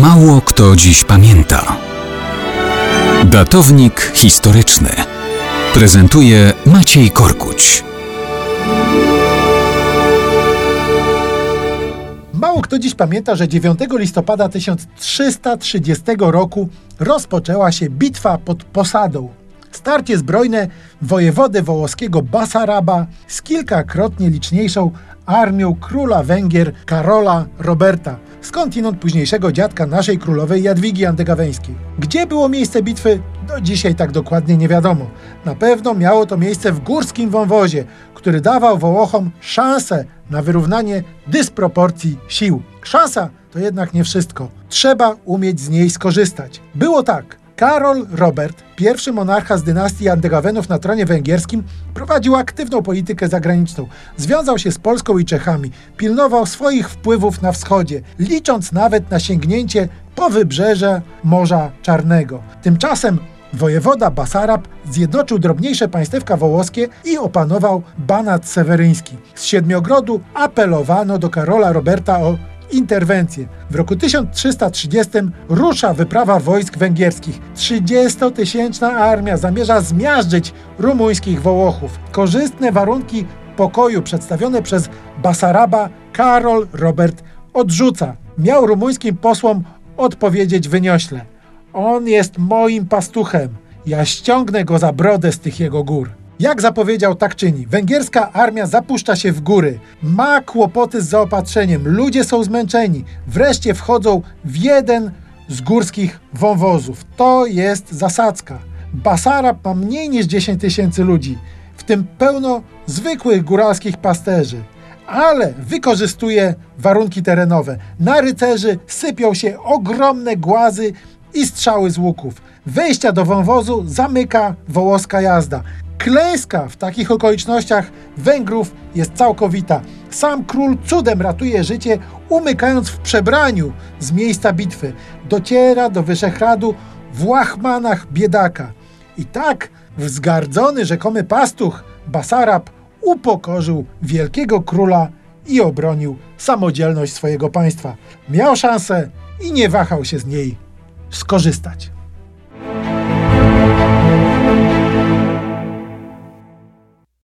Mało kto dziś pamięta. Datownik historyczny prezentuje Maciej Korkuć. Mało kto dziś pamięta, że 9 listopada 1330 roku rozpoczęła się bitwa pod Posadą. Starcie zbrojne wojewody wołoskiego Basaraba z kilkakrotnie liczniejszą armią króla Węgier Karola Roberta, skądinąd późniejszego dziadka naszej królowej Jadwigi Andegaweńskiej. Gdzie było miejsce bitwy? Do dzisiaj tak dokładnie nie wiadomo. Na pewno miało to miejsce w górskim wąwozie, który dawał Wołochom szansę na wyrównanie dysproporcji sił. Szansa to jednak nie wszystko. Trzeba umieć z niej skorzystać. Było tak. Karol Robert, pierwszy monarcha z dynastii Andegawenów na tronie węgierskim, prowadził aktywną politykę zagraniczną. Związał się z Polską i Czechami, pilnował swoich wpływów na wschodzie, licząc nawet na sięgnięcie po wybrzeże Morza Czarnego. Tymczasem wojewoda Basarab zjednoczył drobniejsze państewka wołoskie i opanował Banat Seweryński. Z Siedmiogrodu apelowano do Karola Roberta o interwencję. W roku 1330 rusza wyprawa wojsk węgierskich. 30-tysięczna armia zamierza zmiażdżyć rumuńskich Wołochów. Korzystne warunki pokoju przedstawione przez Basaraba Karol Robert odrzuca. Miał rumuńskim posłom odpowiedzieć wyniośle. On jest moim pastuchem. Ja ściągnę go za brodę z tych jego gór. Jak zapowiedział, tak czyni. Węgierska armia zapuszcza się w góry, ma kłopoty z zaopatrzeniem, ludzie są zmęczeni. Wreszcie wchodzą w jeden z górskich wąwozów. To jest zasadzka. Basarab ma mniej niż 10 tysięcy ludzi, w tym pełno zwykłych góralskich pasterzy. Ale wykorzystuje warunki terenowe. Na rycerzy sypią się ogromne głazy i strzały z łuków. Wejścia do wąwozu zamyka wołoska jazda. Klęska w takich okolicznościach Węgrów jest całkowita. Sam król cudem ratuje życie, umykając w przebraniu z miejsca bitwy. Dociera do Wyszehradu w łachmanach biedaka. I tak wzgardzony rzekomy pastuch Basarab upokorzył wielkiego króla i obronił samodzielność swojego państwa. Miał szansę i nie wahał się z niej skorzystać.